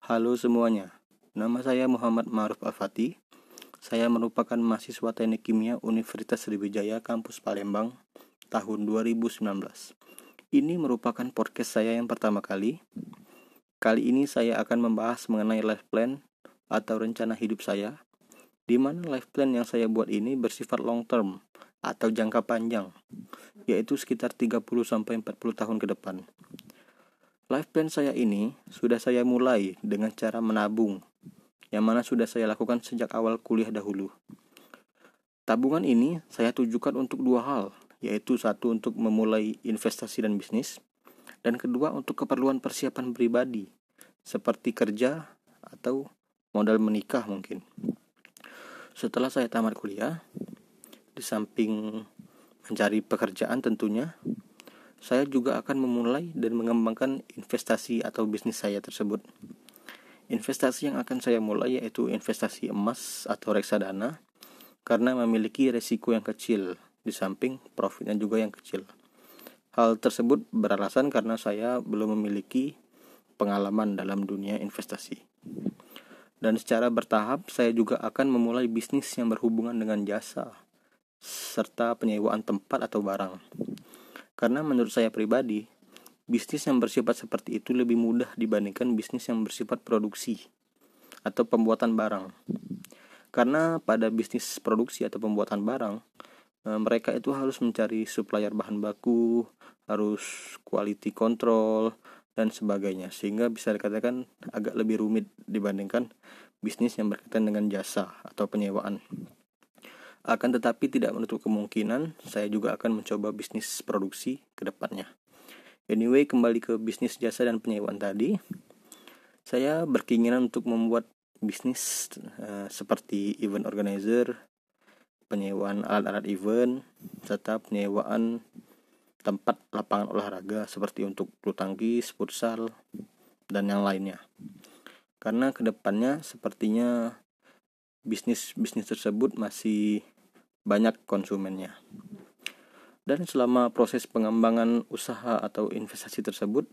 Halo semuanya, nama saya Muhammad Maruf Al-Fatih. Saya merupakan mahasiswa Teknik Kimia Universitas Sriwijaya Kampus Palembang tahun 2019. Ini merupakan podcast saya yang pertama kali. Kali ini saya akan membahas mengenai life plan atau rencana hidup saya, di mana life plan yang saya buat ini bersifat long term atau jangka panjang, yaitu sekitar 30 sampai 40 tahun ke depan. Life plan saya ini sudah saya mulai dengan cara menabung, yang mana sudah saya lakukan sejak awal kuliah dahulu. Tabungan ini saya tujukan untuk dua hal, yaitu satu untuk memulai investasi dan bisnis, dan kedua untuk keperluan persiapan pribadi, seperti kerja atau modal menikah mungkin. Setelah saya tamat kuliah, di samping mencari pekerjaan tentunya, saya juga akan memulai dan mengembangkan investasi atau bisnis saya tersebut. Investasi yang akan saya mulai yaitu investasi emas atau reksadana karena memiliki resiko yang kecil di samping profitnya juga yang kecil. Hal tersebut beralasan karena saya belum memiliki pengalaman dalam dunia investasi. Dan secara bertahap saya juga akan memulai bisnis yang berhubungan dengan jasa serta penyewaan tempat atau barang. Karena menurut saya pribadi, bisnis yang bersifat seperti itu lebih mudah dibandingkan bisnis yang bersifat produksi atau pembuatan barang. Karena pada bisnis produksi atau pembuatan barang, eh, mereka itu harus mencari supplier bahan baku, harus quality control dan sebagainya sehingga bisa dikatakan agak lebih rumit dibandingkan bisnis yang berkaitan dengan jasa atau penyewaan. Akan tetapi tidak menutup kemungkinan saya juga akan mencoba bisnis produksi ke depannya. Anyway, kembali ke bisnis jasa dan penyewaan tadi. Saya berkeinginan untuk membuat bisnis uh, seperti event organizer, penyewaan alat-alat event, serta penyewaan tempat lapangan olahraga seperti untuk bulu tangkis, futsal, dan yang lainnya. Karena ke depannya sepertinya bisnis-bisnis tersebut masih banyak konsumennya. Dan selama proses pengembangan usaha atau investasi tersebut,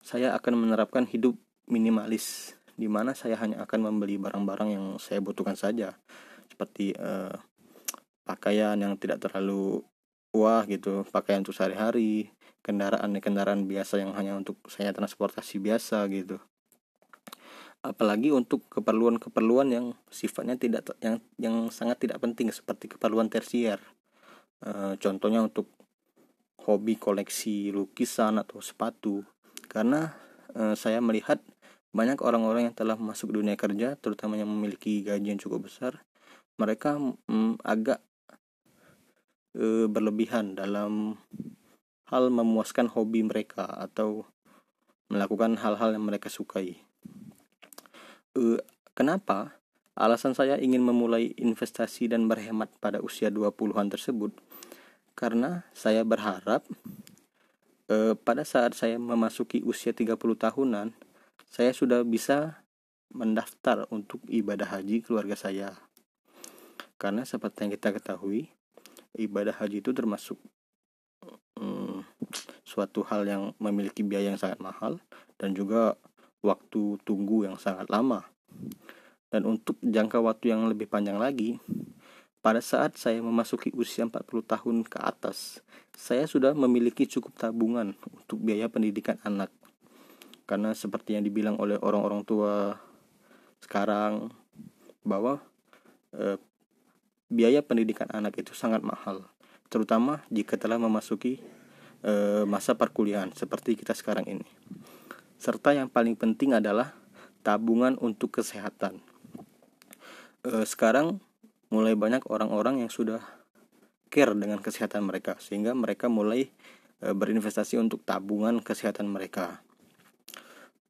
saya akan menerapkan hidup minimalis, di mana saya hanya akan membeli barang-barang yang saya butuhkan saja, seperti eh, pakaian yang tidak terlalu wah gitu, pakaian untuk sehari-hari, kendaraan-kendaraan biasa yang hanya untuk saya transportasi biasa gitu apalagi untuk keperluan-keperluan yang sifatnya tidak yang yang sangat tidak penting seperti keperluan tersier. E, contohnya untuk hobi koleksi lukisan atau sepatu. Karena e, saya melihat banyak orang-orang yang telah masuk dunia kerja terutama yang memiliki gaji yang cukup besar mereka mm, agak e, berlebihan dalam hal memuaskan hobi mereka atau melakukan hal-hal yang mereka sukai uh, kenapa alasan saya ingin memulai investasi dan berhemat pada usia 20-an tersebut? Karena saya berharap uh, pada saat saya memasuki usia 30 tahunan saya sudah bisa mendaftar untuk ibadah haji keluarga saya. Karena seperti yang kita ketahui ibadah haji itu termasuk um, suatu hal yang memiliki biaya yang sangat mahal dan juga waktu tunggu yang sangat lama. Dan untuk jangka waktu yang lebih panjang lagi, pada saat saya memasuki usia 40 tahun ke atas, saya sudah memiliki cukup tabungan untuk biaya pendidikan anak. Karena seperti yang dibilang oleh orang-orang tua sekarang bahwa eh, biaya pendidikan anak itu sangat mahal, terutama jika telah memasuki eh, masa perkuliahan seperti kita sekarang ini. Serta yang paling penting adalah tabungan untuk kesehatan. E, sekarang mulai banyak orang-orang yang sudah care dengan kesehatan mereka sehingga mereka mulai e, berinvestasi untuk tabungan kesehatan mereka.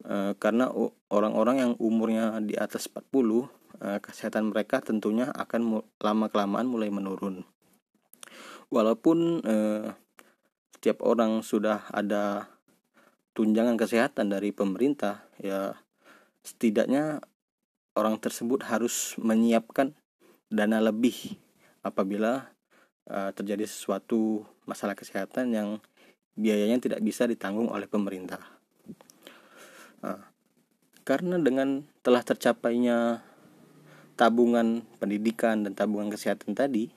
E, karena orang-orang yang umurnya di atas 40 e, kesehatan mereka tentunya akan lama kelamaan mulai menurun. Walaupun e, setiap orang sudah ada tunjangan kesehatan dari pemerintah ya setidaknya orang tersebut harus menyiapkan dana lebih apabila uh, terjadi sesuatu masalah kesehatan yang biayanya tidak bisa ditanggung oleh pemerintah. Nah, karena dengan telah tercapainya tabungan pendidikan dan tabungan kesehatan tadi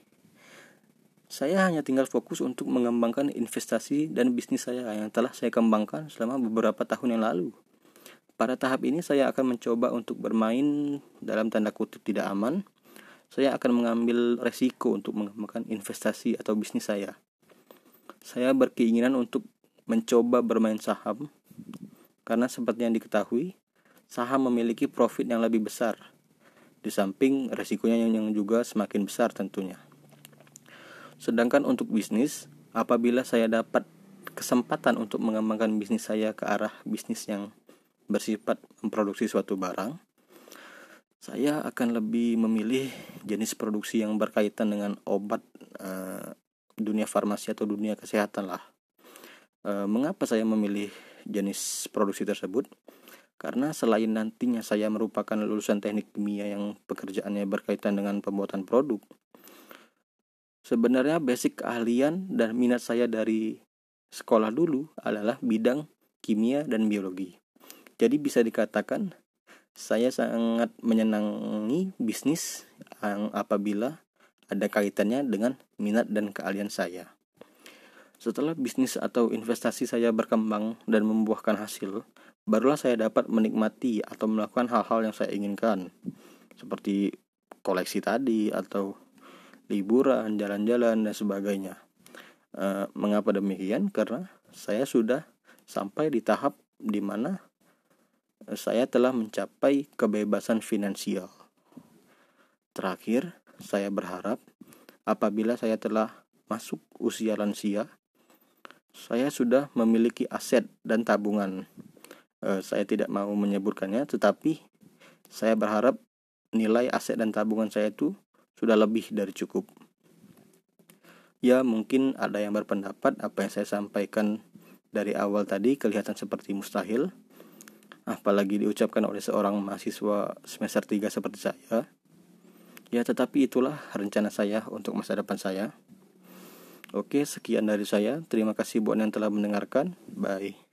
saya hanya tinggal fokus untuk mengembangkan investasi dan bisnis saya yang telah saya kembangkan selama beberapa tahun yang lalu. Pada tahap ini saya akan mencoba untuk bermain dalam tanda kutip tidak aman. Saya akan mengambil resiko untuk mengembangkan investasi atau bisnis saya. Saya berkeinginan untuk mencoba bermain saham karena seperti yang diketahui, saham memiliki profit yang lebih besar. Di samping resikonya yang juga semakin besar tentunya. Sedangkan untuk bisnis, apabila saya dapat kesempatan untuk mengembangkan bisnis saya ke arah bisnis yang bersifat memproduksi suatu barang, saya akan lebih memilih jenis produksi yang berkaitan dengan obat uh, dunia farmasi atau dunia kesehatan lah. Uh, mengapa saya memilih jenis produksi tersebut? Karena selain nantinya saya merupakan lulusan teknik kimia yang pekerjaannya berkaitan dengan pembuatan produk, Sebenarnya basic keahlian dan minat saya dari sekolah dulu adalah bidang kimia dan biologi. Jadi bisa dikatakan saya sangat menyenangi bisnis yang apabila ada kaitannya dengan minat dan keahlian saya. Setelah bisnis atau investasi saya berkembang dan membuahkan hasil, barulah saya dapat menikmati atau melakukan hal-hal yang saya inginkan, seperti koleksi tadi atau liburan, jalan-jalan dan sebagainya. E, mengapa demikian? Karena saya sudah sampai di tahap di mana saya telah mencapai kebebasan finansial. Terakhir, saya berharap apabila saya telah masuk usia lansia, saya sudah memiliki aset dan tabungan. E, saya tidak mau menyebutkannya, tetapi saya berharap nilai aset dan tabungan saya itu sudah lebih dari cukup. Ya, mungkin ada yang berpendapat apa yang saya sampaikan dari awal tadi kelihatan seperti mustahil, apalagi diucapkan oleh seorang mahasiswa semester 3 seperti saya. Ya, tetapi itulah rencana saya untuk masa depan saya. Oke, sekian dari saya. Terima kasih buat yang telah mendengarkan. Bye.